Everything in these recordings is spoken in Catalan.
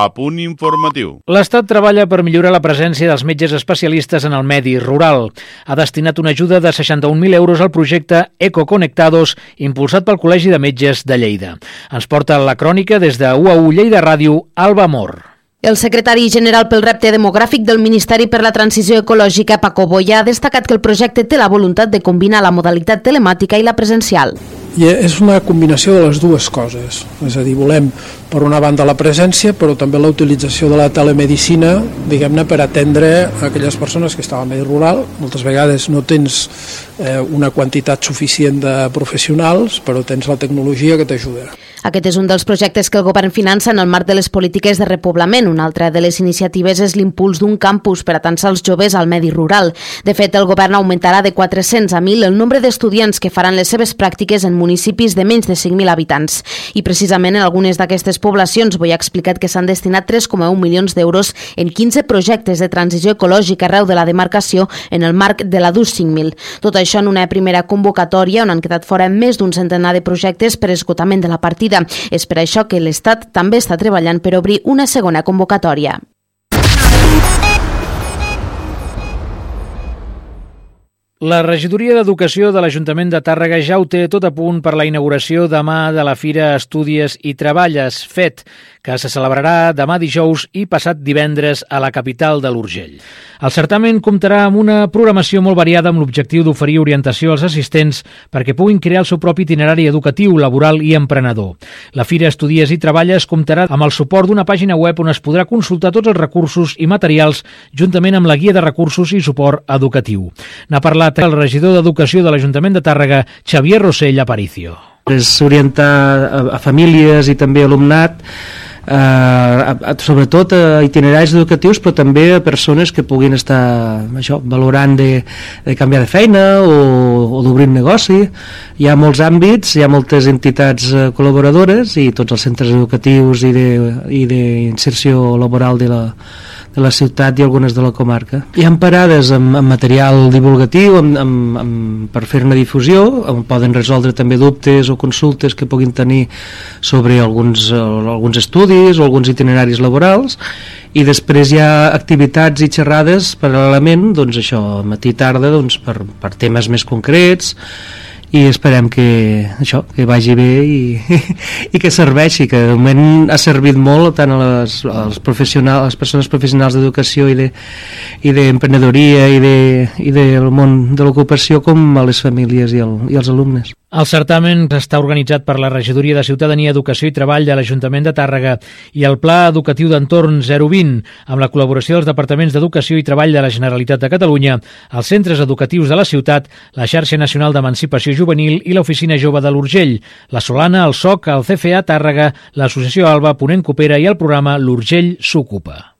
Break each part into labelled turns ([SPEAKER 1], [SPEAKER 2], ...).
[SPEAKER 1] A punt informatiu.
[SPEAKER 2] L'Estat treballa per millorar la presència dels metges especialistes en el medi rural. Ha destinat una ajuda de 61.000 euros al projecte Ecoconectados, impulsat pel Col·legi de Metges de Lleida. Ens porta la crònica des de UAU Lleida Ràdio, Alba Mor.
[SPEAKER 3] El secretari general pel repte demogràfic del Ministeri per la Transició Ecològica, Paco Boya, ha destacat que el projecte té la voluntat de combinar la modalitat telemàtica i la presencial.
[SPEAKER 4] I és una combinació de les dues coses, és a dir, volem per una banda la presència, però també la utilització de la telemedicina, diguem-ne, per atendre aquelles persones que estan al medi rural. Moltes vegades no tens eh, una quantitat suficient de professionals, però tens la tecnologia que t'ajuda.
[SPEAKER 3] Aquest és un dels projectes que el govern finança en el marc de les polítiques de repoblament. Una altra de les iniciatives és l'impuls d'un campus per atensar els joves al medi rural. De fet, el govern augmentarà de 400 a 1.000 el nombre d'estudiants que faran les seves pràctiques en municipis de menys de 5.000 habitants. I precisament en algunes d'aquestes poblacions vull explicat que s'han destinat 3,1 milions d'euros en 15 projectes de transició ecològica arreu de la demarcació en el marc de la DUS 5.000. Tot això en una primera convocatòria on han quedat fora més d'un centenar de projectes per esgotament de la partida. És per això que l'Estat també està treballant per obrir una segona convocatòria.
[SPEAKER 2] La regidoria d'Educació de l'Ajuntament de Tàrrega ja ho té tot a punt per la inauguració demà de la Fira Estudis i Treballes, FET, que se celebrarà demà dijous i passat divendres a la capital de l'Urgell. El certamen comptarà amb una programació molt variada amb l'objectiu d'oferir orientació als assistents perquè puguin crear el seu propi itinerari educatiu, laboral i emprenedor. La Fira Estudies i Treballes comptarà amb el suport d'una pàgina web on es podrà consultar tots els recursos i materials juntament amb la guia de recursos i suport educatiu. N'ha parlat el regidor d'Educació de l'Ajuntament de Tàrrega, Xavier Rossell Aparicio.
[SPEAKER 5] És orientar a, famílies i també alumnat eh, sobretot a itineraris educatius però també a persones que puguin estar això, valorant de, de canviar de feina o, o d'obrir un negoci. Hi ha molts àmbits, hi ha moltes entitats eh, col·laboradores i tots els centres educatius i d'inserció laboral de la, de la ciutat i algunes de la comarca. Hi ha parades amb, amb material divulgatiu amb, amb, amb, per fer una difusió, on poden resoldre també dubtes o consultes que puguin tenir sobre alguns, alguns estudis o alguns itineraris laborals i després hi ha activitats i xerrades paral·lelament, doncs això, matí i tarda, doncs, per, per temes més concrets i esperem que això que vagi bé i, i que serveixi que de moment ha servit molt tant a les, als professionals, a les persones professionals d'educació i d'emprenedoria de, i, de, i del món de l'ocupació com a les famílies i, el, i els alumnes
[SPEAKER 2] el certamen està organitzat per la Regidoria de Ciutadania, Educació i Treball de l'Ajuntament de Tàrrega i el Pla Educatiu d'Entorn 020, amb la col·laboració dels Departaments d'Educació i Treball de la Generalitat de Catalunya, els centres educatius de la ciutat, la Xarxa Nacional d'Emancipació Juvenil i l'Oficina Jove de l'Urgell, la Solana, el SOC, el CFA Tàrrega, l'Associació Alba, Ponent Copera i el programa L'Urgell s'ocupa.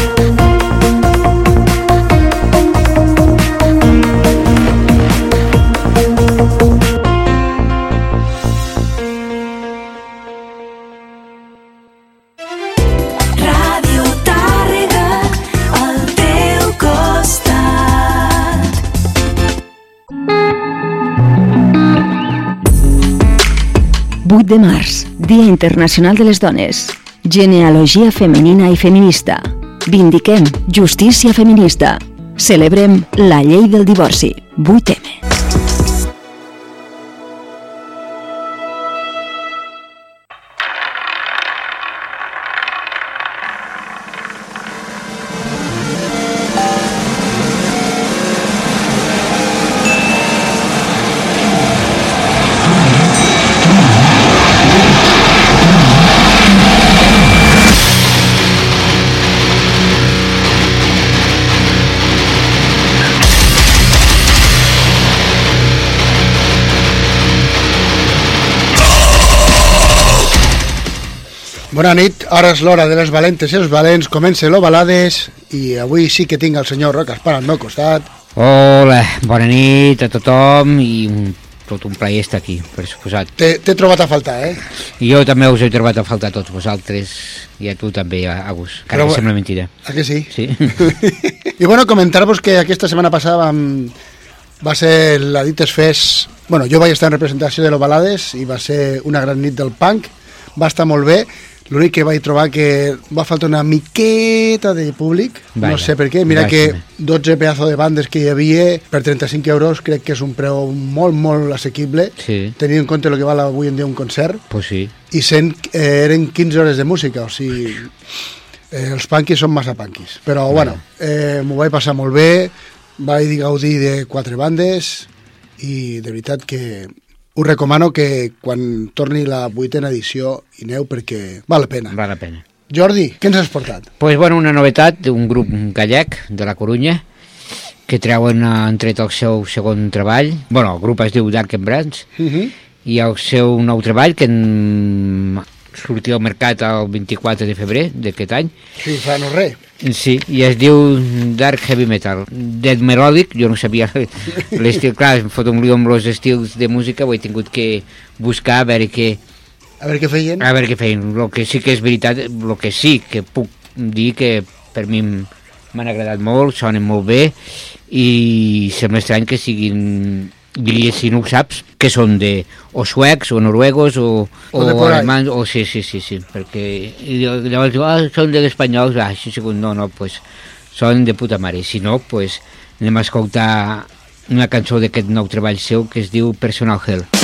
[SPEAKER 6] 8 de març, Dia Internacional de les Dones. Genealogia femenina i feminista. Vindiquem justícia feminista. Celebrem la llei del divorci. 8M.
[SPEAKER 7] Bona nit, ara és l'hora de les valentes i els valents, comença l'Ovalades i avui sí que tinc el senyor Roca Espara al meu costat.
[SPEAKER 8] Hola, bona nit a tothom i un
[SPEAKER 1] tot un plaer estar aquí, per suposat.
[SPEAKER 7] T'he trobat a faltar, eh?
[SPEAKER 1] I jo també us he trobat a faltar a tots vosaltres i a tu també, Agus.
[SPEAKER 7] Però-
[SPEAKER 1] que sembla mentira.
[SPEAKER 7] A que sí?
[SPEAKER 1] Sí.
[SPEAKER 7] I bueno, comentar-vos que aquesta setmana passada vam, va ser la Dites Fest... Bueno, jo vaig estar en representació de l'Ovalades i va ser una gran nit del punk. Va estar molt bé. L'únic que vaig trobar que va faltar una miqueta de públic, no
[SPEAKER 1] Vaja,
[SPEAKER 7] sé per què. Mira
[SPEAKER 1] vaja.
[SPEAKER 7] que 12 pedazos de bandes que hi havia per 35 euros crec que és un preu molt, molt assequible,
[SPEAKER 1] Sí,
[SPEAKER 7] tenint en compte el que val avui en dia un concert
[SPEAKER 1] pues sí.
[SPEAKER 7] i sent, eh, eren 15 hores de música, o sigui, eh, els punkis són massa punkis. Però, bueno, eh, m'ho vaig passar molt bé, vaig gaudir de quatre bandes i de veritat que us recomano que quan torni la vuitena edició hi aneu perquè val la pena.
[SPEAKER 1] Val la pena.
[SPEAKER 7] Jordi, què ens has portat?
[SPEAKER 1] Pues, bueno, una novetat d'un grup gallec de la Corunya que treuen, eh, han tret el seu segon treball. bueno, el grup es diu Dark and Brands
[SPEAKER 7] Uh -huh.
[SPEAKER 1] i el seu nou treball que en... sortia al mercat el 24 de febrer d'aquest any
[SPEAKER 7] Sí, fa no res.
[SPEAKER 1] Sí, i es diu Dark Heavy Metal. Dead Melodic, jo no sabia l'estil, clar, em fot un lío amb els estils de música, ho he tingut que buscar a veure què,
[SPEAKER 7] A veure què feien.
[SPEAKER 1] a veure què feien. El que sí que és veritat, el que sí que puc dir que per mi m'han agradat molt, sonen molt bé i sembla estrany que siguin diria si no ho saps, que són de o suecs o noruegos o,
[SPEAKER 7] O ahí.
[SPEAKER 1] alemans, o sí, sí, sí, sí, perquè i llavors ah, són de espanyols, ah, sí, sí, no, no, pues són de puta mare, si no, pues anem a escoltar una cançó d'aquest nou treball seu que es diu Personal Hell.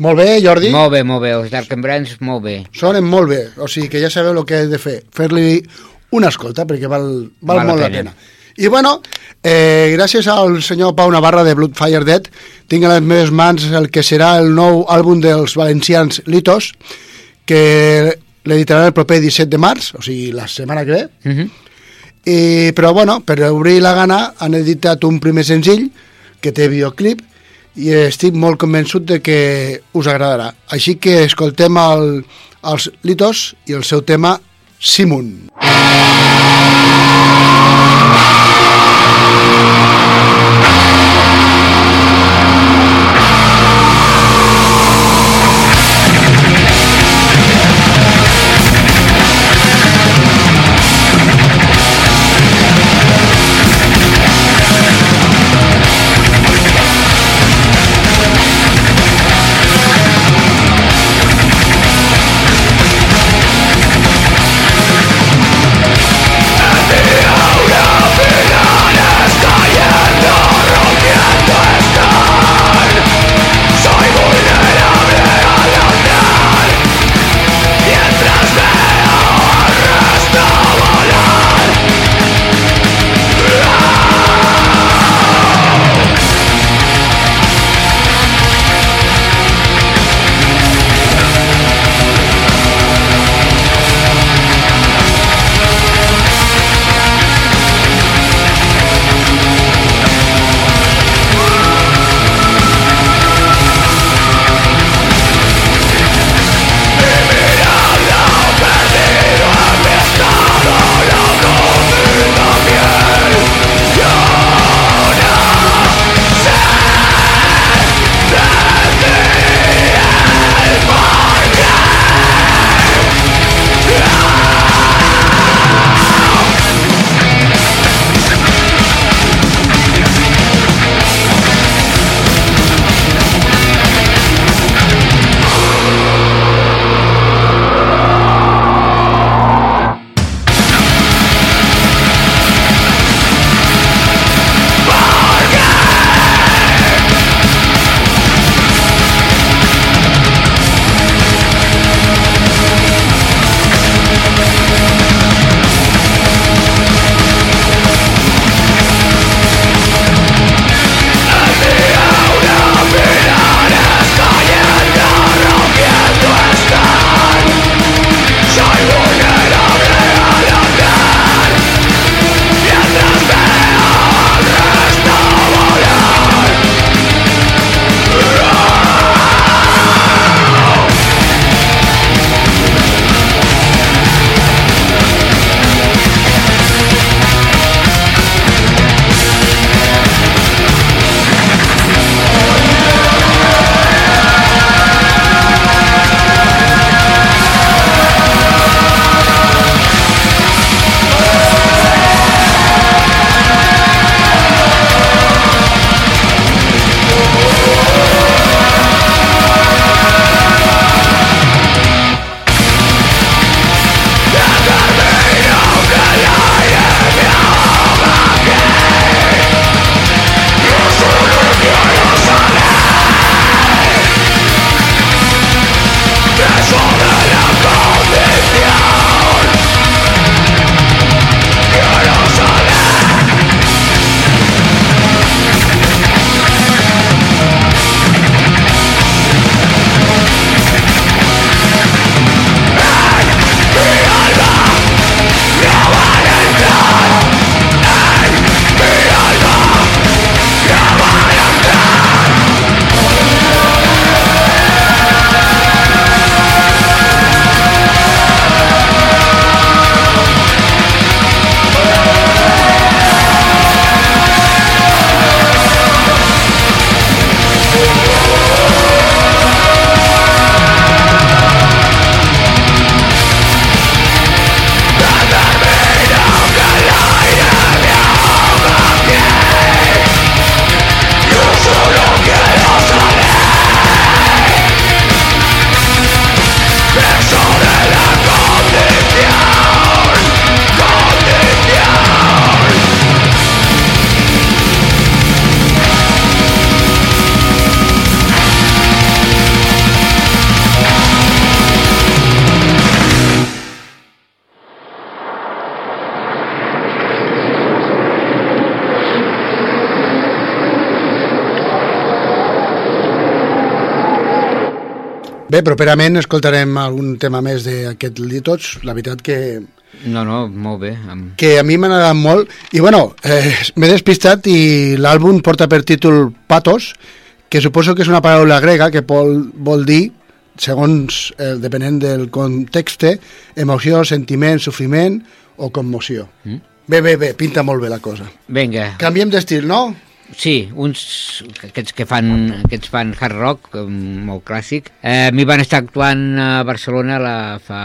[SPEAKER 7] Molt bé, Jordi?
[SPEAKER 1] Molt bé, molt bé, els Dark and Brands, molt bé.
[SPEAKER 7] Sonen molt bé, o sigui que ja sabeu el que heu de fer, fer-li una escolta, perquè val, val,
[SPEAKER 1] Val la
[SPEAKER 7] molt la
[SPEAKER 1] pena.
[SPEAKER 7] pena. I bueno, eh, gràcies al senyor Pau Navarra de Bloodfire Dead, tinc a les meves mans el que serà el nou àlbum dels valencians Litos, que l'editaran el proper 17 de març, o sigui, la setmana que ve.
[SPEAKER 1] Uh -huh.
[SPEAKER 7] I, però bueno, per obrir la gana han editat un primer senzill que té videoclip i estic molt convençut de que us agradarà. Així que escoltem el, els Litos i el seu tema Simun.
[SPEAKER 9] Simun
[SPEAKER 7] Bé, properament escoltarem algun tema més d'aquest Litots. La veritat que,
[SPEAKER 1] No, no, molt bé. Amb...
[SPEAKER 7] que a mi m'ha agradat molt. I bueno, eh, m'he despistat i l'àlbum porta per títol Patos, que suposo que és una paraula grega que vol, vol dir, segons eh, depenent del context, emoció, sentiment, sofriment o commoció.
[SPEAKER 1] Mm.
[SPEAKER 7] Bé, bé, bé, pinta molt bé la cosa.
[SPEAKER 1] Vinga,
[SPEAKER 7] Canviem d'estil, no?
[SPEAKER 1] Sí, uns aquests que fan, aquests fan hard rock, eh, molt clàssic. Eh, m'hi van estar actuant a Barcelona la, fa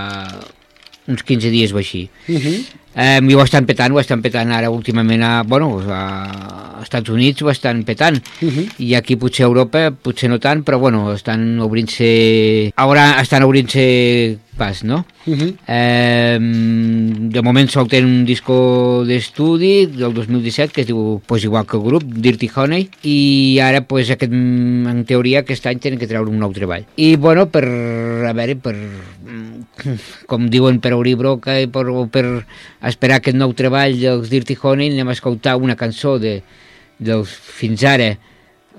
[SPEAKER 1] uns 15 dies o així.
[SPEAKER 7] Uh -huh.
[SPEAKER 1] Eh, I ho estan petant, ho estan petant ara últimament a, bueno, a Estats Units ho estan petant.
[SPEAKER 7] Uh -huh.
[SPEAKER 1] I aquí potser a Europa, potser no tant, però bueno, estan obrint-se... Ara estan obrint-se pas, no?
[SPEAKER 7] Uh -huh.
[SPEAKER 1] Eh, de moment sol tenen un disco d'estudi del 2017 que es diu pues, igual que el grup, Dirty Honey i ara pues, aquest, en teoria aquest any tenen que treure un nou treball i bueno, per, a veure per, com diuen per obrir broca i per, per esperar aquest nou treball dels Dirty Honey anem a escoltar una cançó de, dels fins ara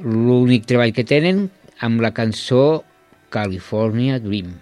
[SPEAKER 1] l'únic treball que tenen amb la cançó California Dream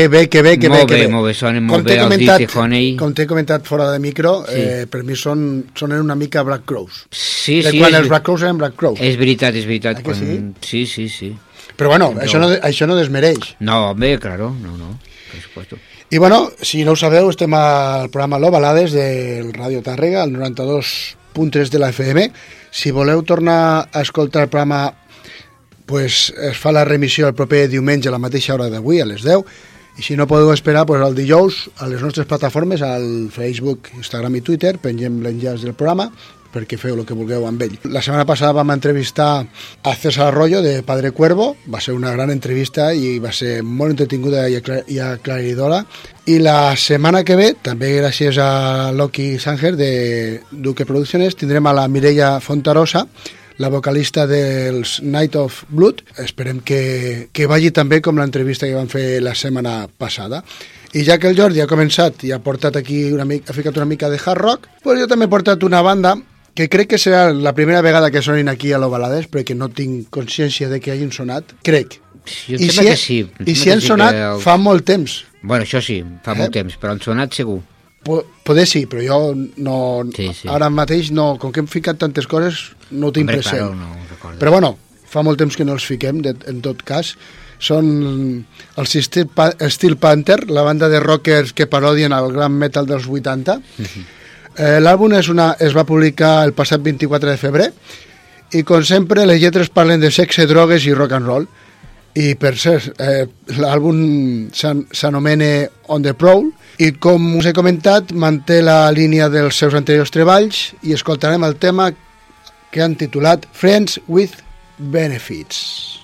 [SPEAKER 7] Que bé, que bé, que
[SPEAKER 1] molt
[SPEAKER 7] bé, que
[SPEAKER 1] bé, molt bé, sonen molt bé els Honey.
[SPEAKER 7] Com t'he comentat fora de micro,
[SPEAKER 1] Sí.
[SPEAKER 7] eh, per mi són, sonen una mica Black Crows.
[SPEAKER 1] Sí,
[SPEAKER 7] de
[SPEAKER 1] sí,
[SPEAKER 7] quan
[SPEAKER 1] és,
[SPEAKER 7] els Black Crows eren Black Crows.
[SPEAKER 1] és veritat, és veritat. Quan... sí? Sí, sí,
[SPEAKER 7] Però bueno,
[SPEAKER 1] No.
[SPEAKER 7] això no, això no desmereix.
[SPEAKER 1] No, home, claro, no, no, por supuesto.
[SPEAKER 7] I bueno, si no ho sabeu, estem al programa Lo Balades del Ràdio Tàrrega, al 92.3 de la FM. Si voleu tornar a escoltar el programa, pues, es fa la remissió el proper diumenge a la mateixa hora d'avui, a les 10. I si no podeu esperar, pues, el dijous a les nostres plataformes, al Facebook, Instagram i Twitter, pengem l'enllaç del programa perquè feu el que vulgueu amb ell. La setmana passada vam entrevistar a César Arroyo de Padre Cuervo, va ser una gran entrevista i va ser molt entretinguda i, i aclaridora. I la setmana que ve, també gràcies a Loki Sanger de Duque Producciones, tindrem a la Mireia Fontarosa, la vocalista dels Night of Blood. Esperem que, que vagi també com l'entrevista que vam fer la setmana passada. I ja que el Jordi ha començat i ha portat aquí una mica, ha ficat una mica de hard rock, pues jo també he portat una banda que crec que serà la primera vegada que sonin aquí a l'Ovalades, perquè no tinc consciència de que hagin sonat, crec.
[SPEAKER 1] Jo
[SPEAKER 7] I si,
[SPEAKER 1] que sí.
[SPEAKER 7] I si han
[SPEAKER 1] sí
[SPEAKER 7] sonat
[SPEAKER 1] que el-
[SPEAKER 7] fa molt temps.
[SPEAKER 1] Bueno, això sí, fa
[SPEAKER 7] Eh?
[SPEAKER 1] molt temps, però han sonat segur.
[SPEAKER 7] Po- Poder sí, però jo no,
[SPEAKER 1] Sí, sí.
[SPEAKER 7] ara mateix no, com que hem ficat tantes coses, no ho tinc
[SPEAKER 1] Hombre,
[SPEAKER 7] present.
[SPEAKER 1] claro, no.
[SPEAKER 7] Però bueno, fa molt temps que no els fiquem, de, en tot cas. Són el Steel, Pa- Steel Panther, la banda de rockers que parodien el gran metal dels 80. Eh, L'àlbum una, es va publicar el passat 24 de febrer i com sempre les lletres parlen de sexe, drogues i rock and roll i per cert, eh, l'àlbum s'an- s'anomena On the Prowl i com us he comentat manté la línia dels seus anteriors treballs i escoltarem el tema que han titulat Friends with Benefits.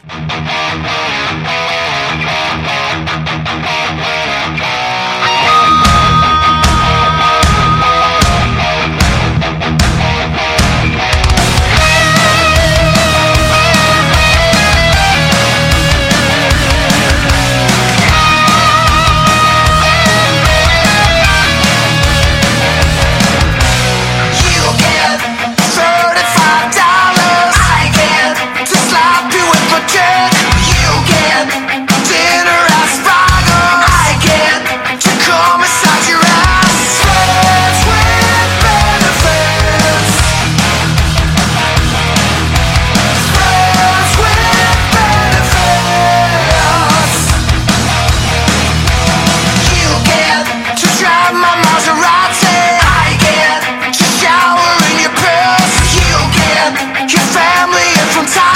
[SPEAKER 8] You from time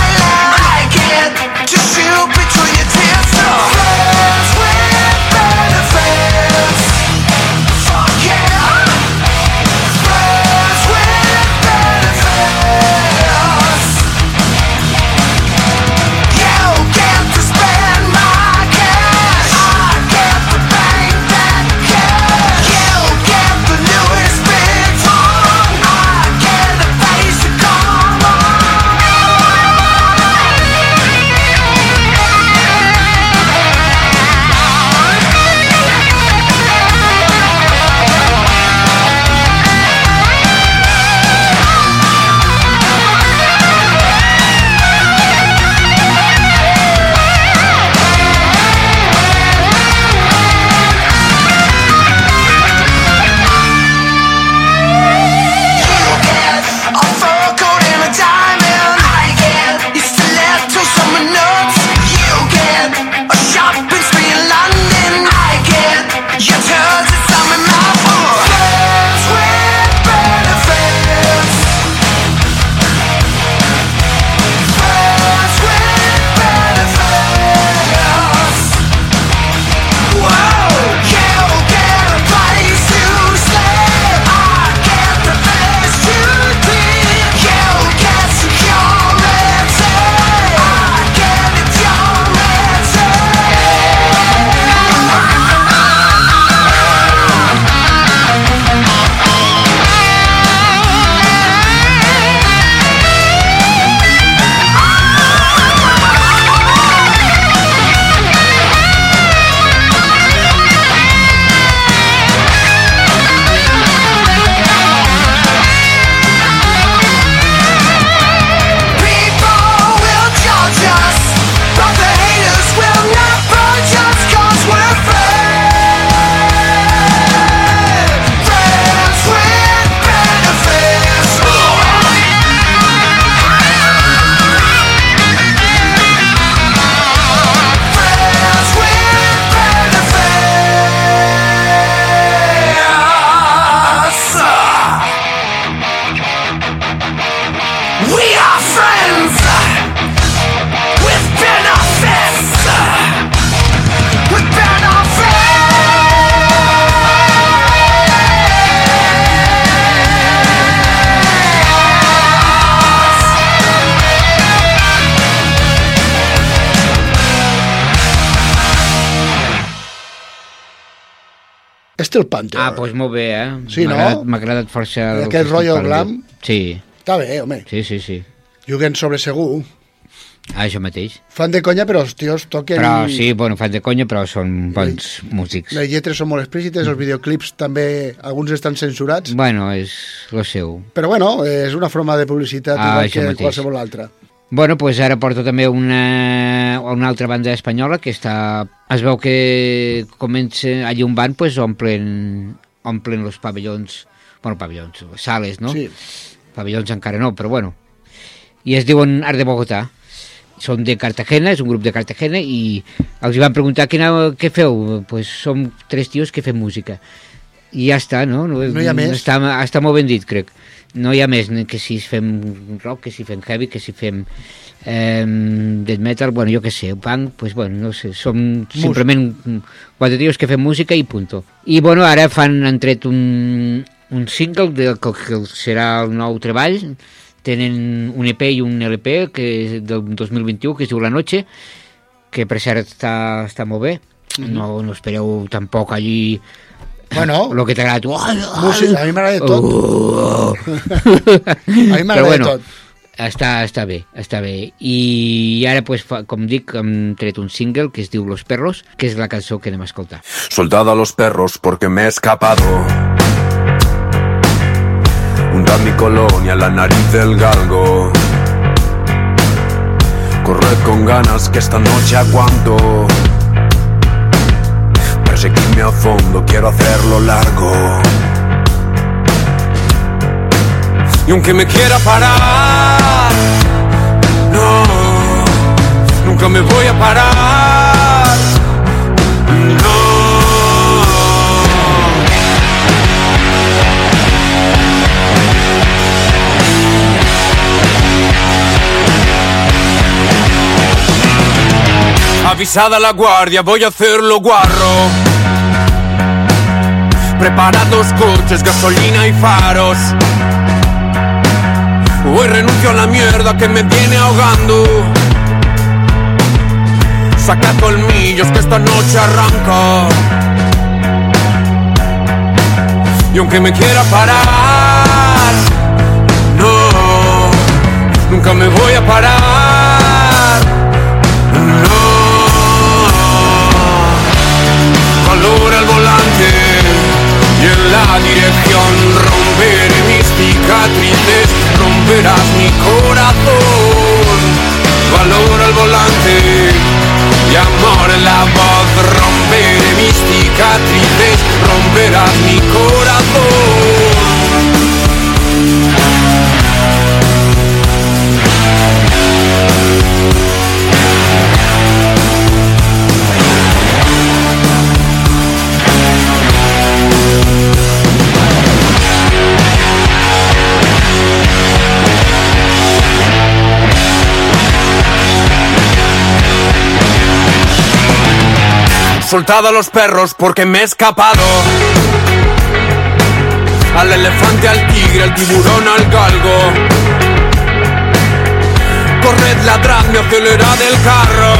[SPEAKER 7] Steel Panther.
[SPEAKER 1] Ah, doncs molt bé, eh?
[SPEAKER 7] Sí, no?
[SPEAKER 1] M'ha agradat força... el que
[SPEAKER 7] Aquest rotllo glam.
[SPEAKER 1] Sí,
[SPEAKER 7] Està bé, home.
[SPEAKER 1] sí, sí, sí.
[SPEAKER 7] Juguen sobre segur.
[SPEAKER 1] Ah, això mateix.
[SPEAKER 7] Fan de conya, però els tios toquen...
[SPEAKER 1] Però
[SPEAKER 7] i-
[SPEAKER 1] sí, bueno, fan de conya, però són bons músics.
[SPEAKER 7] Les lletres són molt explícites, els videoclips també, alguns estan censurats.
[SPEAKER 1] Bueno, és lo seu.
[SPEAKER 7] Però bueno, és una forma de publicitat
[SPEAKER 1] Ah,
[SPEAKER 7] igual que
[SPEAKER 1] mateix.
[SPEAKER 7] qualsevol altra.
[SPEAKER 1] Bueno, pues ara porto també una, una altra banda espanyola que està... Es veu que comença un van, pues omplen, omplen els pavellons, bueno, pavellons, sales, no?
[SPEAKER 7] Sí.
[SPEAKER 1] Pavellons encara no, però bueno. I es diuen Art de Bogotà. Són de Cartagena, és un grup de Cartagena, i els van preguntar quina, què feu? Pues som tres tios que fem música. I ja està, no? No,
[SPEAKER 7] No hi ha més?
[SPEAKER 1] Està, està molt ben dit, crec. No hi ha més, que si fem rock, que si fem heavy, que si fem eh, death metal, bueno, jo què sé, punk, pues bueno, no sé, som simplement quatre tios que fem música i punto. I bueno, ara fan, han tret un, un single del que, que serà el nou treball, tenen un EP i un LP que és del 2021 que es diu La Noche, que per cert està, està molt bé, no, no espereu tampoc allí
[SPEAKER 7] Bueno,
[SPEAKER 1] el que t'agrada a tu. Ai, ai,
[SPEAKER 7] música, a mi m'agrada de tot.
[SPEAKER 1] Oh.
[SPEAKER 7] A m'agrada
[SPEAKER 1] Però
[SPEAKER 7] de
[SPEAKER 1] bueno,
[SPEAKER 7] tot.
[SPEAKER 1] Està, està bé, està bé. I ara, pues, fa, com dic, hem tret un single que es diu Los Perros, que és la cançó que anem a escoltar.
[SPEAKER 10] Soltado a los perros porque me he escapado. Hundad mi colonia la nariz del galgo. Corred con ganas que esta noche aguanto. Perseguidme a fondo, quiero hacerlo largo. Y aunque me quiera parar, no, nunca me voy a parar. No. Avisada la guardia, voy a hacerlo guarro. Preparad los coches, gasolina y faros. Hoy renuncio a la mierda que me viene ahogando. Saca colmillos que esta noche arranca. Y aunque me quiera parar, no, nunca me voy a parar. Dirección romperé mis cicatrices, romperás mi corazón. Valora el volante y amor en la voz, romperé mis cicatrices, romperás mi corazón. Soltado a los perros porque me he escapado. Al elefante, al tigre, al tiburón, al galgo. Corred, ladradme, acelerad el carro.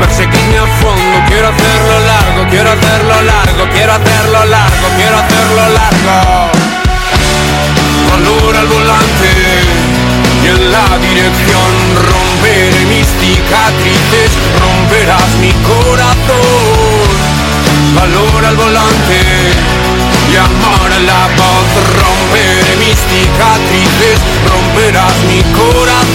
[SPEAKER 10] Perseguidme a fondo, quiero hacerlo largo, quiero hacerlo largo, quiero hacerlo largo, quiero hacerlo largo. Valora el volante la dirección romperé mis cicatrices, romperás mi corazón. Valora el volante y amor en la voz, romperé mis cicatrices, romperás mi corazón.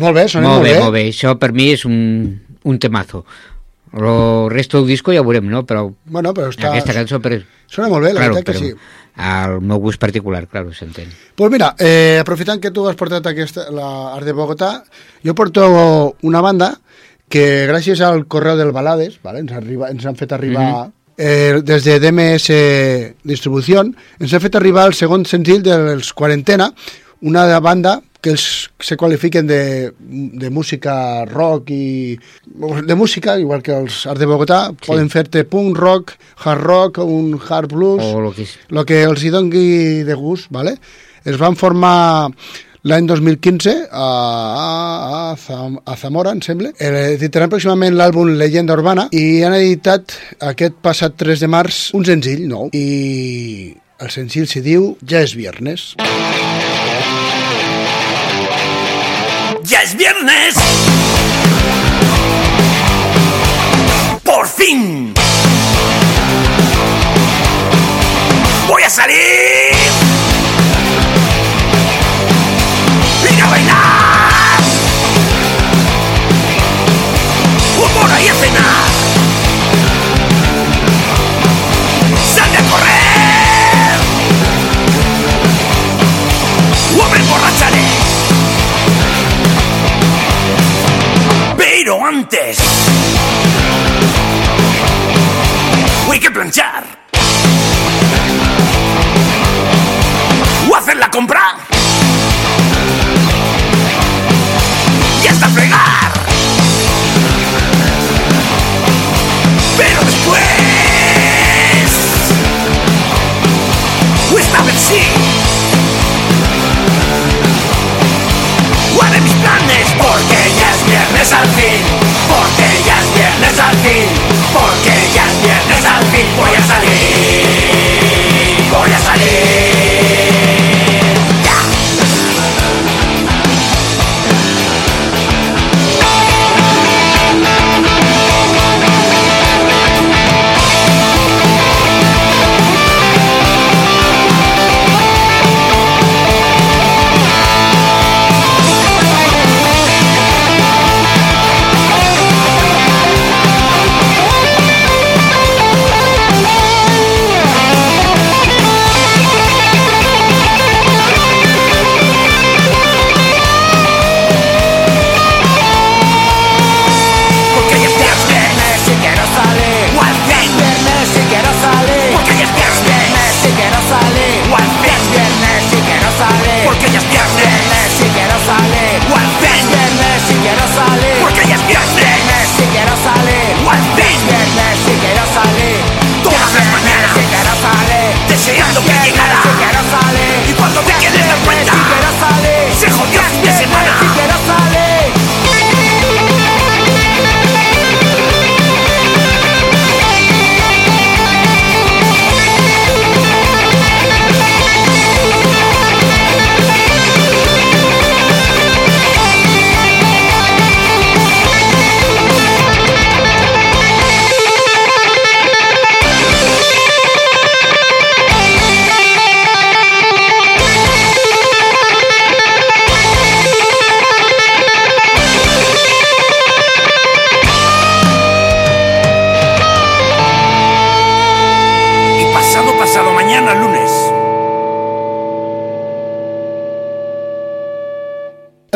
[SPEAKER 7] Pues molt bé, sona
[SPEAKER 1] molt
[SPEAKER 7] molt
[SPEAKER 1] bé,
[SPEAKER 7] bé.
[SPEAKER 1] molt bé. Això per mi és un, un temazo. Lo resto del disco ja ho veurem, no? Però
[SPEAKER 7] Bueno, però està...
[SPEAKER 1] aquesta cançó... Per...
[SPEAKER 7] Sona molt bé, la
[SPEAKER 1] claro,
[SPEAKER 7] veritat que sí.
[SPEAKER 1] Al meu gust particular, claro, s'entén.
[SPEAKER 7] Pues mira, eh, aprofitant que tu has portat aquesta, la Art de Bogotà, jo porto una banda que gràcies al correu del Balades, vale, ens, arriba, ens han fet arribar
[SPEAKER 1] Mhm.
[SPEAKER 7] eh, des de DMS Distribució, ens ha fet arribar el segon senzill dels Quarantena, una banda que els, se qualifiquen de, de música rock i de música, igual que els Art de Bogotà, sí. poden fer-te punk rock, hard rock, un hard blues,
[SPEAKER 1] O lo que és.
[SPEAKER 7] el que els hi dongui de gust, ¿vale? Es van formar l'any 2015 a, a, a, Zam- a Zamora, em sembla. Eh, Editaran pròximament l'àlbum Leyenda Urbana i han editat aquest passat 3 de març un senzill nou i el senzill se diu Ja és viernes.
[SPEAKER 8] Es viernes. Por fin. Voy a salir. Pero antes. Hay que planchar. O hacer la compra y hasta fregar. Pero después, o esta vez sí, porque ya es al fin, porque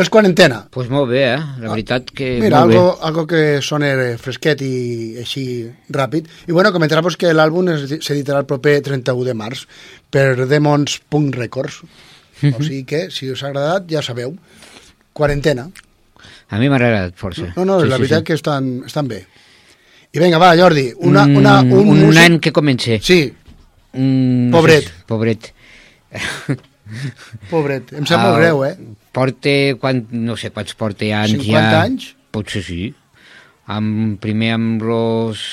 [SPEAKER 7] Els Quarantena.
[SPEAKER 1] pues molt bé, eh? La veritat que
[SPEAKER 7] Mira,
[SPEAKER 1] molt
[SPEAKER 7] algo,
[SPEAKER 1] bé.
[SPEAKER 7] algo que sona fresquet i així ràpid. I bueno, comentarà pues, que l'àlbum s'editarà el proper 31 de març per Demons Punk Records. O sigui que, si us ha agradat, ja sabeu. Quarantena.
[SPEAKER 1] A mi m'ha agradat força.
[SPEAKER 7] No, no,
[SPEAKER 1] Sí,
[SPEAKER 7] la
[SPEAKER 1] sí,
[SPEAKER 7] veritat
[SPEAKER 1] sí.
[SPEAKER 7] que estan, estan bé. I vinga, va, Jordi, una, una, un,
[SPEAKER 1] un, un
[SPEAKER 7] músic-
[SPEAKER 1] nen que comença.
[SPEAKER 7] Sí,
[SPEAKER 1] Mm,
[SPEAKER 7] Pobret.
[SPEAKER 1] No sé, pobret.
[SPEAKER 7] pobret, em sap
[SPEAKER 1] Ah,
[SPEAKER 7] molt greu, eh?
[SPEAKER 1] Porta, quan, no sé quants porta ja anys
[SPEAKER 7] 50
[SPEAKER 1] ja.
[SPEAKER 7] anys?
[SPEAKER 1] Potser sí. Amb, primer amb los...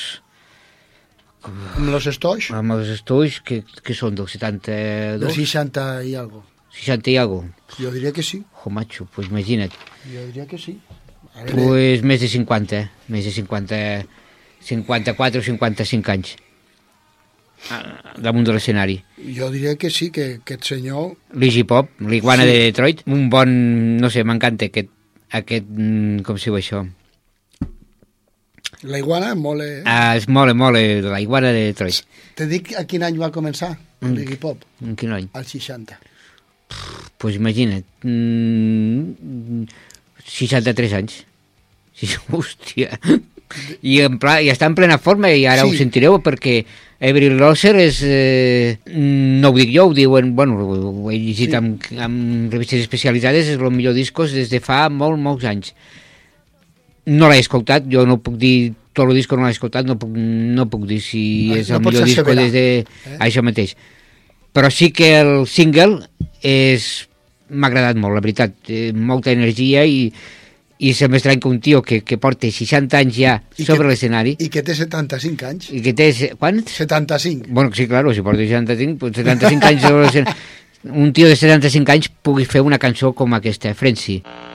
[SPEAKER 7] Amb los estoix,
[SPEAKER 1] Amb els estudis, que, que són del 72?
[SPEAKER 7] del 60 i algo.
[SPEAKER 1] 60 i algo.
[SPEAKER 7] Jo diria que sí,
[SPEAKER 1] Jo, macho, pues imagina't.
[SPEAKER 7] jo diria que sí. Veure,
[SPEAKER 1] Pues més de 50, eh? Més de 50... 54 o 55 anys. Damunt de l'escenari.
[SPEAKER 7] jo diria que sí, que aquest senyor...
[SPEAKER 1] L'Iggy Pop, l'Iguana
[SPEAKER 7] Sí.
[SPEAKER 1] de Detroit, un bon, no sé, m'encanta aquest, aquest, mm, com se diu això?
[SPEAKER 7] La iguana mole...
[SPEAKER 1] Ah, es mole, mole, la iguana de Detroit.
[SPEAKER 7] Te dic a quin any va començar
[SPEAKER 1] Mm.
[SPEAKER 7] l'Iggy Pop?
[SPEAKER 1] En quin any?
[SPEAKER 7] Al 60.
[SPEAKER 1] pues imagina't, mm, 63 anys. Sí, hòstia. I, en pla, I està en plena forma i ara
[SPEAKER 7] Sí.
[SPEAKER 1] ho sentireu perquè Avril Loser és... Eh, no ho dic jo, ho diuen... Bueno, ho he llegit
[SPEAKER 7] Sí.
[SPEAKER 1] amb, amb revistes especialitzades, és el millor discos des de fa molt, molts anys. No l'he escoltat, jo no puc dir tot el disco no l'he escoltat, no puc, no puc dir si
[SPEAKER 7] No,
[SPEAKER 1] és
[SPEAKER 7] no
[SPEAKER 1] el
[SPEAKER 7] pots
[SPEAKER 1] millor disco des de...
[SPEAKER 7] eh?
[SPEAKER 1] Això mateix però sí que el single és m'ha agradat molt, la veritat eh, molta energia i, i se m'estrany que un tio que, que porta 60 anys ja
[SPEAKER 7] I
[SPEAKER 1] sobre l'escenari
[SPEAKER 7] I que té 75 anys.
[SPEAKER 1] i que té... Quants?
[SPEAKER 7] 75.
[SPEAKER 1] Bueno, sí, claro, si porta 65, pues 75 anys sobre l'escenari un tio de 75 anys pugui fer una cançó com aquesta, Frenzy.
[SPEAKER 8] Got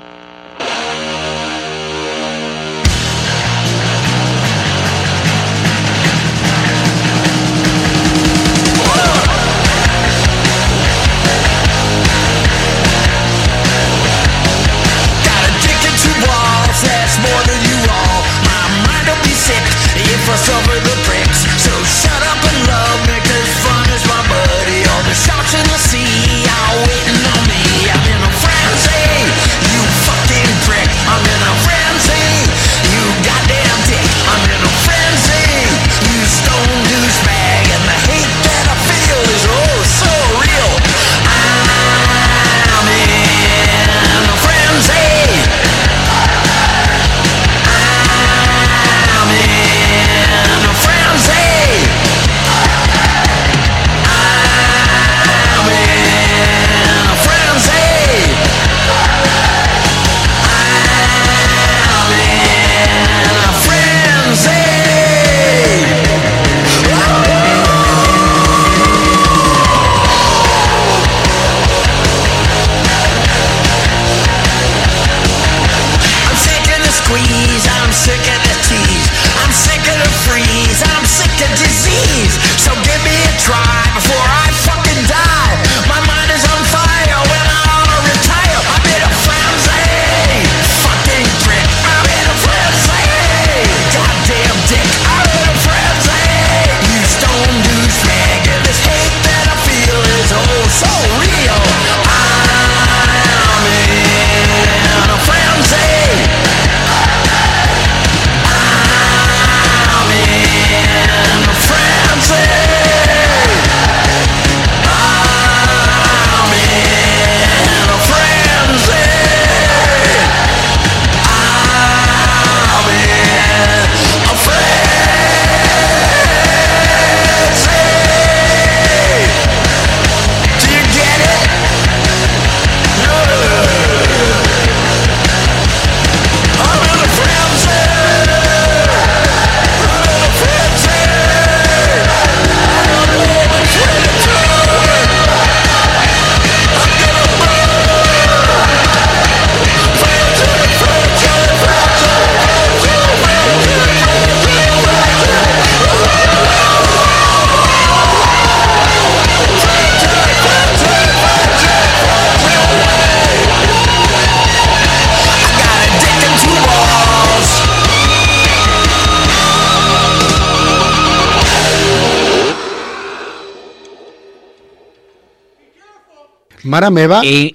[SPEAKER 7] Mare meva...
[SPEAKER 1] I,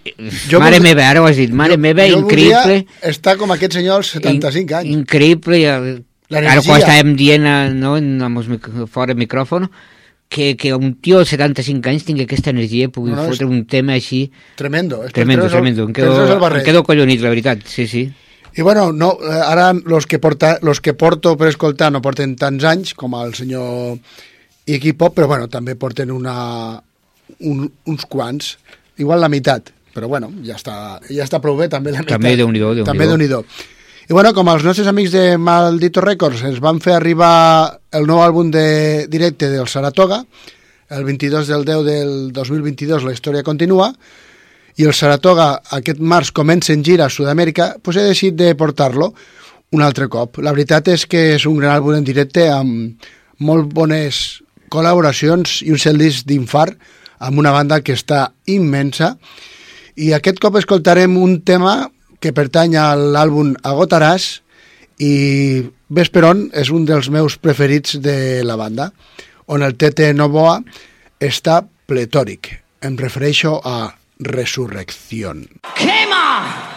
[SPEAKER 7] Jo
[SPEAKER 1] mare
[SPEAKER 7] voldria-
[SPEAKER 1] meva, ara ho has dit, mare meva,
[SPEAKER 7] jo
[SPEAKER 1] increïble.
[SPEAKER 7] estar com aquest senyor als 75 anys.
[SPEAKER 1] Increïble. i el-. Ara quan estàvem dient eh, no, els fora de micròfon que, que un tio de 75 anys tingui aquesta energia i pugui
[SPEAKER 7] No,
[SPEAKER 1] fotre un tema així
[SPEAKER 7] Tremendo. És
[SPEAKER 1] tremendo,
[SPEAKER 7] el-
[SPEAKER 1] tremendo. Em quedo,
[SPEAKER 7] el
[SPEAKER 1] em quedo collonit, la veritat, sí, sí.
[SPEAKER 7] I bueno, no, eh, ara los que, porta, los que porto per escoltar no porten tants anys com el senyor Iggy Pop, però bueno, també porten una, un, uns quants, igual la meitat, però bueno, ja està, ja està prou bé també la meitat.
[SPEAKER 1] També Déu-n'hi-do, Déu-n'hi-do.
[SPEAKER 7] També déu nhi I bueno, com els nostres amics de Maldito Records ens van fer arribar el nou àlbum de directe del Saratoga, el 22 del 10 del 2022 la història continua, i el Saratoga aquest març comença en gira a Sud-amèrica, doncs he decidit de portar-lo un altre cop. La veritat és que és un gran àlbum en directe amb molt bones col·laboracions i un setlist d'infart amb una banda que està immensa i aquest cop escoltarem un tema que pertany a l'àlbum Agotaràs i Vesperon és un dels meus preferits de la banda, on el Tete Novoa està pletòric. Em refereixo a Resurrección.
[SPEAKER 11] ¡Quema!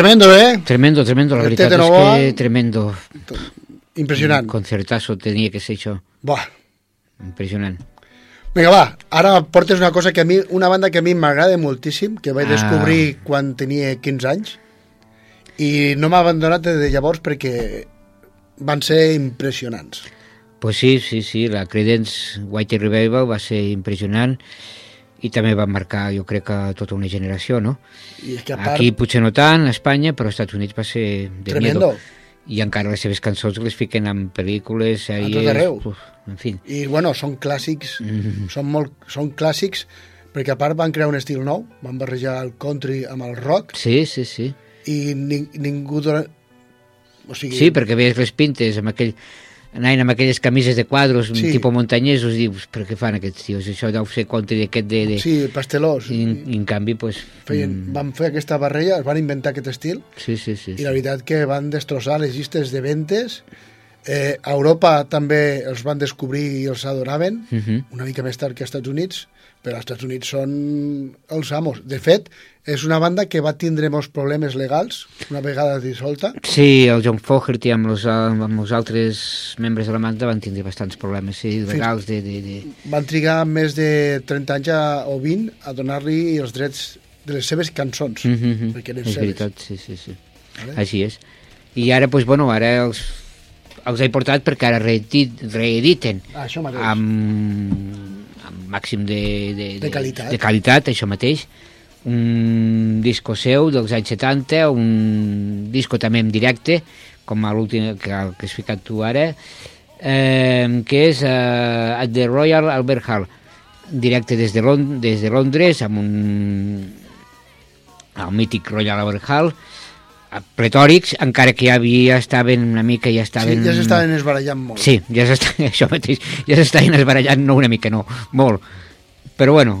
[SPEAKER 7] Tremendo, eh?
[SPEAKER 1] Tremendo, tremendo, la veritat és que tremendo.
[SPEAKER 7] Impressionant.
[SPEAKER 1] Un concertazo tenia que ser això.
[SPEAKER 7] Buah.
[SPEAKER 1] Impressionant.
[SPEAKER 7] Vinga, va, ara portes una cosa que a mi, una banda que a mi m'agrada moltíssim, que vaig
[SPEAKER 1] Ah.
[SPEAKER 7] descobrir quan tenia 15 anys, i no m'ha abandonat des de llavors perquè van ser impressionants.
[SPEAKER 1] Pues sí, sí, sí, la Credence White Revival va ser impressionant i també va marcar, jo crec, que tota una generació, no?
[SPEAKER 7] I és que a part,
[SPEAKER 1] Aquí potser no tant, a Espanya, però als Estats Units va ser de
[SPEAKER 7] Tremendo.
[SPEAKER 1] miedo. I encara les seves cançons les fiquen en pel·lícules, sèries...
[SPEAKER 7] tot arreu.
[SPEAKER 1] Uf, en fi.
[SPEAKER 7] i bueno, són clàssics,
[SPEAKER 1] Mm.
[SPEAKER 7] són, molt, són clàssics, perquè a part van crear un estil nou, van barrejar el country amb el rock,
[SPEAKER 1] Sí, sí, sí.
[SPEAKER 7] i ni, ningú... Dona... O sigui,
[SPEAKER 1] Sí, perquè veies les pintes amb aquell anaven amb aquelles camises de quadros,
[SPEAKER 7] Sí.
[SPEAKER 1] tipus muntanyesos, dius, però què fan aquests tios? Això deu ser country aquest de... de...
[SPEAKER 7] Sí, pastelós.
[SPEAKER 1] I, en, I en canvi, pues,
[SPEAKER 7] Feien,
[SPEAKER 1] mm,
[SPEAKER 7] van fer aquesta barreja, es van inventar aquest estil,
[SPEAKER 1] sí, sí, sí.
[SPEAKER 7] i la veritat que van destrossar les llistes de ventes. Eh, a Europa també els van descobrir i els adoraven,
[SPEAKER 1] Uh -huh.
[SPEAKER 7] una mica més tard que als Estats Units, però als Estats Units són els amos. De fet, és una banda que va tindre molts problemes legals una vegada dissolta.
[SPEAKER 1] Sí, el John Fogerty amb els, amb els altres membres de la banda van tindre bastants problemes sí, legals de, de, de...
[SPEAKER 7] Van trigar més de 30 anys a, o 20 a donar-li els drets de les seves cançons,
[SPEAKER 1] Mm -hmm.
[SPEAKER 7] perquè eren
[SPEAKER 1] És
[SPEAKER 7] seves.
[SPEAKER 1] veritat, sí, sí, sí.
[SPEAKER 7] Vale.
[SPEAKER 1] Així és. I ara, pues, bueno, ara els, els he portat perquè ara reedit, reediten
[SPEAKER 7] Ah, això mateix.
[SPEAKER 1] amb, amb màxim de, de,
[SPEAKER 7] De qualitat.
[SPEAKER 1] de qualitat, això mateix un disco seu dels anys 70 un disco també en directe com l'últim que, que has ficat tu ara eh, que és eh, at the Royal Albert Hall directe des de, Lond des de Londres amb un el mític Royal Albert Hall pretòrics, encara que ja havia estaven una mica, ja
[SPEAKER 7] Sí,
[SPEAKER 1] estaven...
[SPEAKER 7] ja s'estaven esbarallant molt.
[SPEAKER 1] Sí, ja s'està, això mateix, ja s'estaven esbarallant, no una mica, no, molt. Però bueno,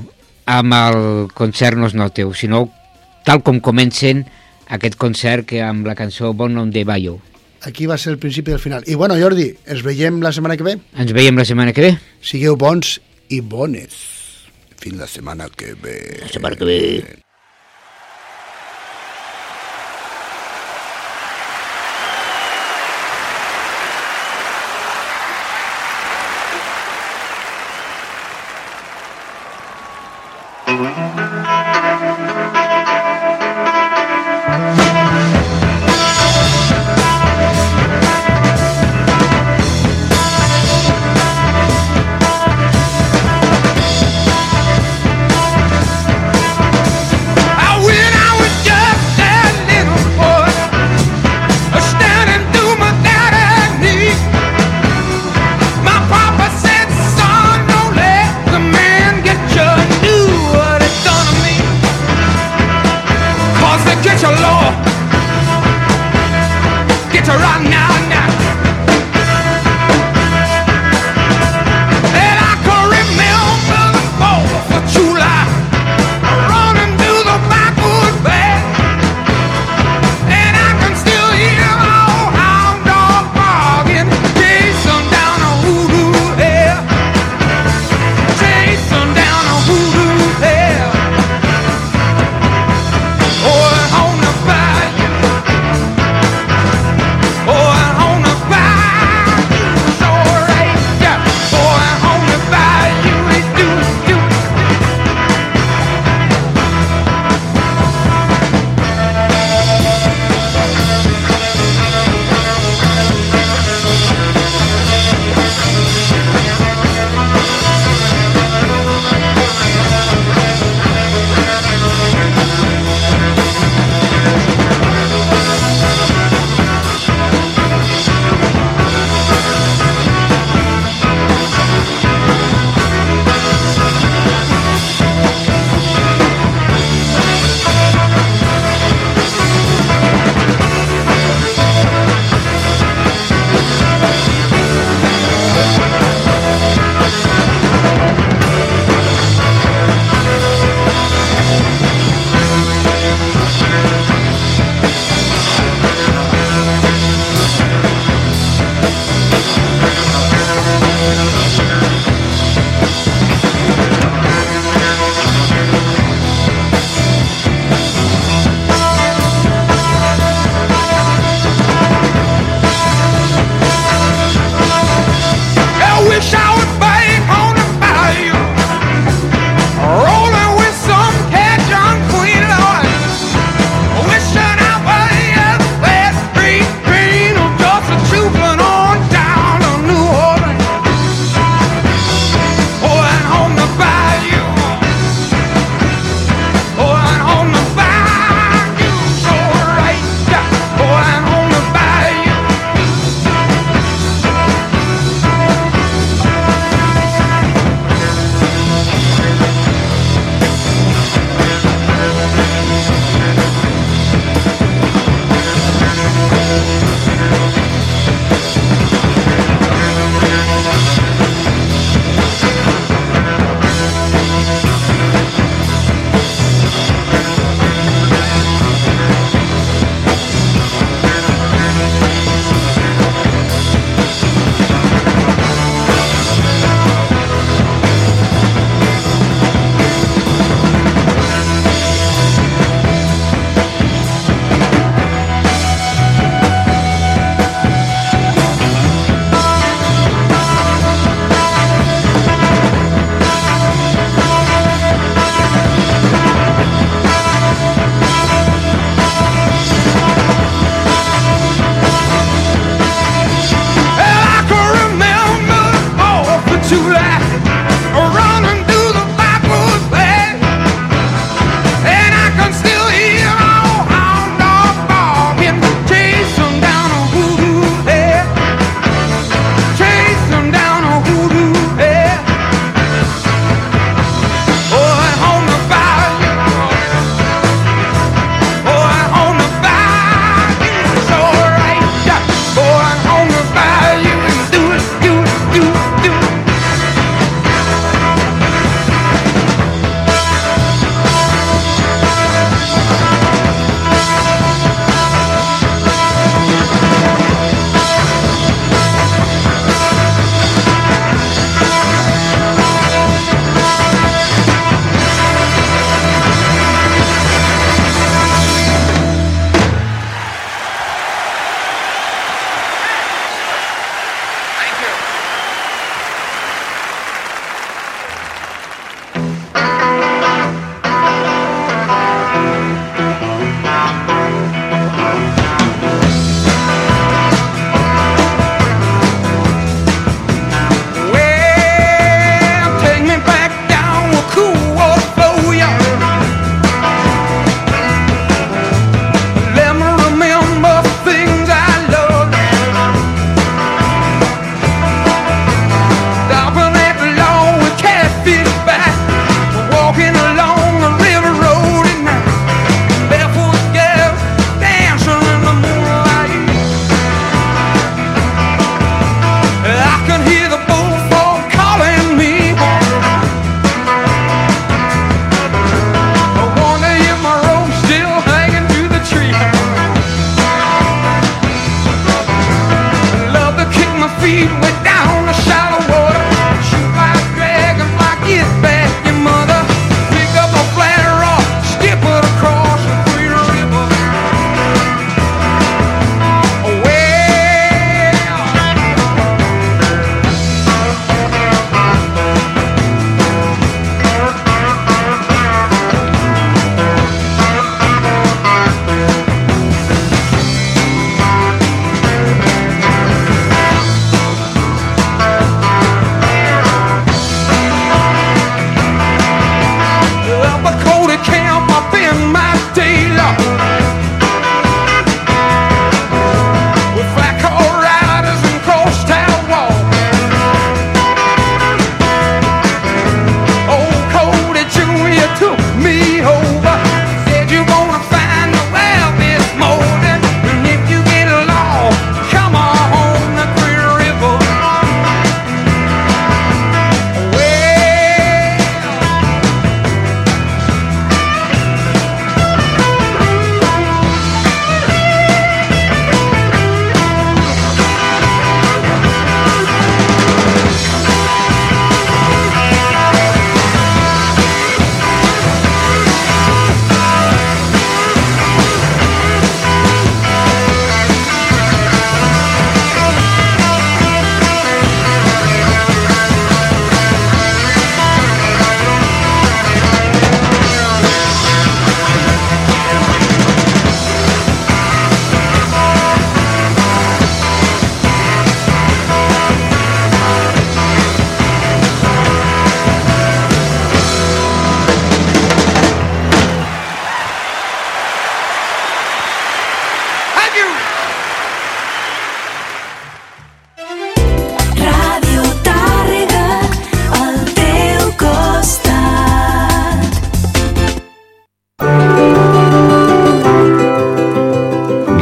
[SPEAKER 1] amb el concert no es noteu, sinó tal com comencen aquest concert que amb la cançó Bon Nom de Bayo.
[SPEAKER 7] Aquí va ser el principi del final. I bueno, Jordi, ens veiem la setmana que ve?
[SPEAKER 1] Ens veiem la setmana que ve?
[SPEAKER 7] Sigueu bons i bones. Fins la setmana que ve.
[SPEAKER 1] La setmana que ve.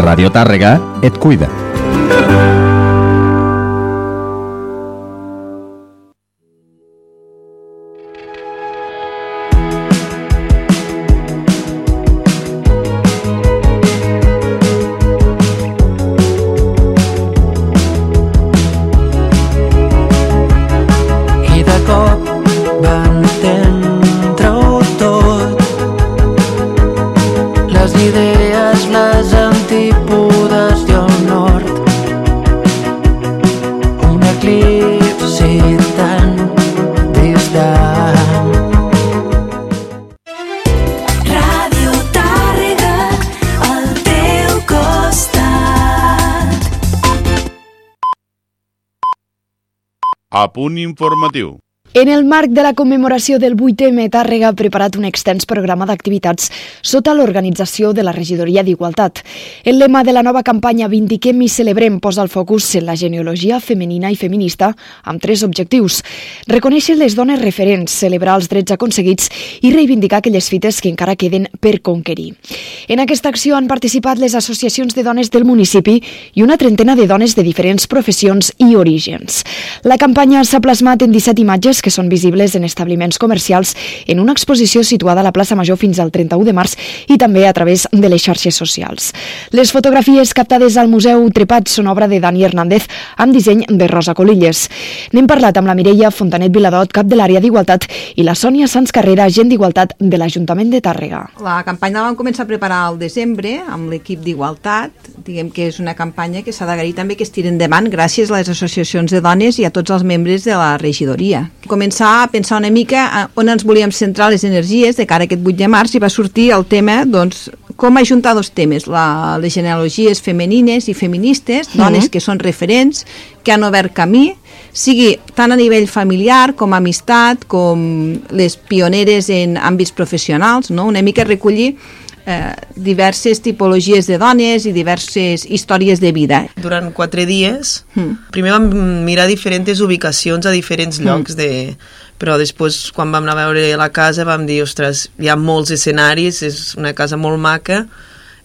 [SPEAKER 12] Radio Tàrrega et cuida.
[SPEAKER 13] Punt informatiu.
[SPEAKER 14] En el marc de la commemoració del 8M, Tàrrega ha preparat un extens programa d'activitats sota l'organització de la Regidoria d'Igualtat. El lema de la nova campanya Vindiquem i celebrem posa el focus en la genealogia femenina i feminista amb tres objectius. Reconèixer les dones referents, celebrar els drets aconseguits i reivindicar aquelles fites que encara queden per conquerir. En aquesta acció han participat les associacions de dones del municipi i una trentena de dones de diferents professions i orígens. La campanya s'ha plasmat en 17 imatges que són visibles en establiments comercials en una exposició situada a la plaça Major fins al 31 de març i també a través de les xarxes socials. Les fotografies captades al Museu Trepat són obra de Dani Hernández amb disseny de Rosa Colilles. N'hem parlat amb la Mireia Fontanet Viladot, cap de l'àrea d'Igualtat, i la Sònia Sans Carrera, agent d'Igualtat de l'Ajuntament de Tàrrega.
[SPEAKER 15] La campanya la vam començar a preparar al desembre amb l'equip d'Igualtat. Diguem que és una campanya que s'ha d'agrair també que es tiri endavant gràcies a les associacions de dones i a tots els membres de la regidoria. Començar a pensar una mica on ens volíem centrar les energies de cara a aquest 8 de març i va sortir el tema, doncs, com ajuntar dos temes, la, les genealogies femenines i feministes, dones que són referents, que han obert camí, sigui tant a nivell familiar com amistat, com les pioneres en àmbits professionals, no? una mica recollir eh, diverses tipologies de dones i diverses històries de vida.
[SPEAKER 16] Durant quatre dies,
[SPEAKER 15] Mm.
[SPEAKER 16] primer vam mirar diferents ubicacions a diferents llocs de... Però després, quan vam anar a veure la casa, vam dir, ostres, hi ha molts escenaris, és una casa molt maca,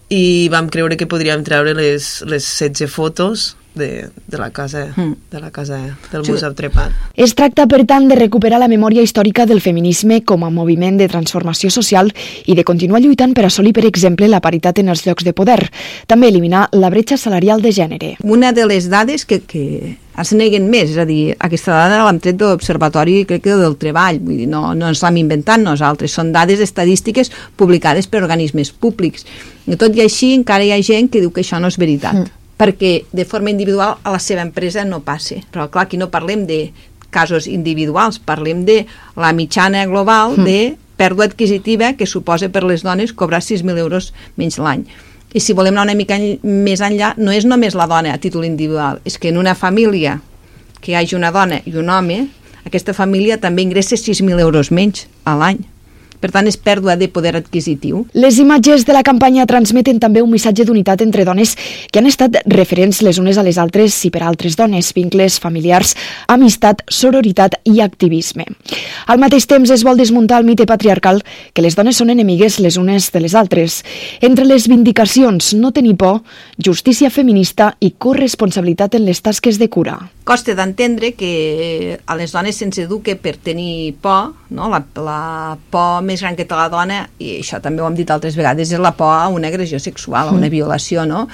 [SPEAKER 16] i vam creure que podríem treure les, les 16 fotos de, de la casa
[SPEAKER 15] Mm.
[SPEAKER 16] de la casa del
[SPEAKER 15] Sí.
[SPEAKER 16] Museu Trepat.
[SPEAKER 14] Es tracta, per tant, de recuperar la memòria històrica del feminisme com a moviment de transformació social i de continuar lluitant per assolir, per exemple, la paritat en els llocs de poder. També eliminar la bretxa salarial de gènere.
[SPEAKER 15] Una de les dades que, que es neguen més, és a dir, aquesta dada l'hem tret de l'Observatori, crec que del Treball, vull dir, no, no ens l'hem inventat nosaltres, són dades estadístiques publicades per organismes públics. I tot i així encara hi ha gent que diu que això no és veritat, mm. Perquè de forma individual a la seva empresa no passa. Però clar, aquí no parlem de casos individuals, parlem de la mitjana global
[SPEAKER 14] Mm.
[SPEAKER 15] de pèrdua adquisitiva que suposa per les dones cobrar 6.000 euros menys l'any. I si volem anar una mica més enllà, no és només la dona a títol individual, és que en una família que hi hagi una dona i un home, aquesta família també ingressa 6.000 euros menys a l'any. Per tant, és pèrdua de poder adquisitiu.
[SPEAKER 14] Les imatges de la campanya transmeten també un missatge d'unitat entre dones que han estat referents les unes a les altres i per altres dones, vincles familiars, amistat, sororitat i activisme. Al mateix temps es vol desmuntar el mite patriarcal que les dones són enemigues les unes de les altres. Entre les vindicacions, no tenir por, justícia feminista i corresponsabilitat en les tasques de cura.
[SPEAKER 15] Costa d'entendre que a les dones se'ns eduque per tenir por, no? la, la por més gran que té la dona, i això també ho hem dit altres vegades, és la por a una agressió sexual, a una
[SPEAKER 14] Mm.
[SPEAKER 15] violació, no?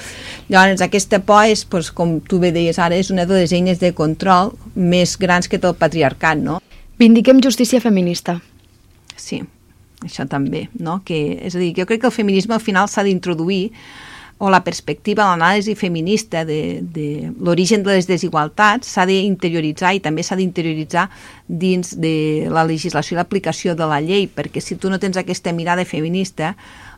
[SPEAKER 15] Llavors, aquesta por és, doncs, com tu bé deies ara, és una de les eines de control més grans que té el patriarcat, no?
[SPEAKER 14] Vindiquem justícia feminista.
[SPEAKER 15] Sí, això també, no? Que, és a dir, jo crec que el feminisme al final s'ha d'introduir o la perspectiva, l'anàlisi feminista de, de l'origen de les desigualtats s'ha d'interioritzar i també s'ha d'interioritzar dins de la legislació i l'aplicació de la llei, perquè si tu no tens aquesta mirada feminista,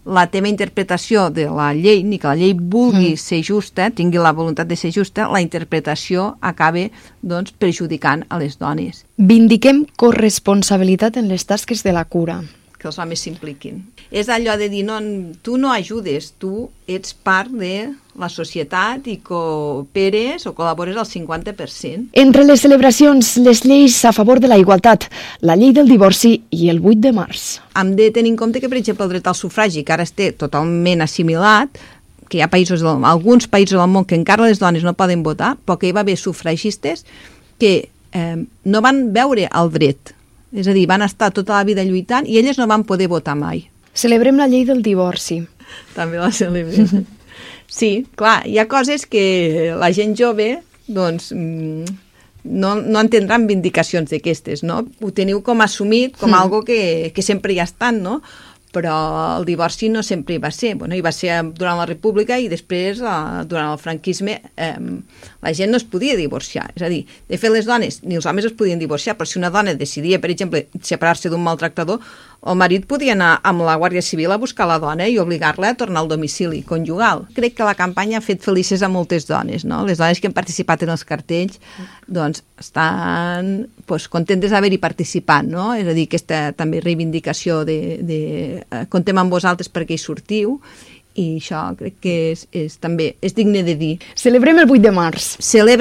[SPEAKER 15] la teva interpretació de la llei, ni que la llei vulgui mm. ser justa, tingui la voluntat de ser justa, la interpretació acaba doncs, perjudicant a les dones.
[SPEAKER 14] Vindiquem corresponsabilitat en les tasques de la cura.
[SPEAKER 15] que els homes s'impliquin. És allò de dir, no, tu no ajudes, tu ets part de la societat i cooperes o col·labores al 50%.
[SPEAKER 14] Entre les celebracions, les lleis a favor de la igualtat, la llei del divorci i el 8 de març.
[SPEAKER 15] Hem de tenir en compte que, per exemple, el dret al sufragi, que ara es té totalment assimilat, que hi ha països, alguns països del món que encara les dones no poden votar, però que hi va haver sufragistes que eh, no van veure el dret. És a dir, van estar tota la vida lluitant i elles no van poder votar mai.
[SPEAKER 14] Celebrem la llei del divorci.
[SPEAKER 15] També la celebrem. Sí, clar, hi ha coses que la gent jove, doncs, mm, no, no entendran vindicacions d'aquestes, no? Ho teniu com assumit, com
[SPEAKER 14] Mm.
[SPEAKER 15] algo que, que sempre hi ha estat, no? Però el divorci no sempre hi va ser. Bueno, hi va ser durant la República i després, eh, durant el franquisme, eh, la gent no es podia divorciar. És a dir, de fet, les dones ni els homes es podien divorciar, però si una dona decidia, per exemple, separar-se d'un maltractador, el marit podia anar amb la Guàrdia Civil a buscar la dona i obligar-la a tornar al domicili conjugal. Crec que la campanya ha fet felices a moltes dones, no? Les dones que han participat en els cartells, doncs, estan pues, contentes d'haver-hi participat, no? És a dir, aquesta també reivindicació de, de eh, contem amb vosaltres perquè hi sortiu i això crec que és, és també és digne de dir.
[SPEAKER 14] Celebrem el 8 de març.
[SPEAKER 15] Celebren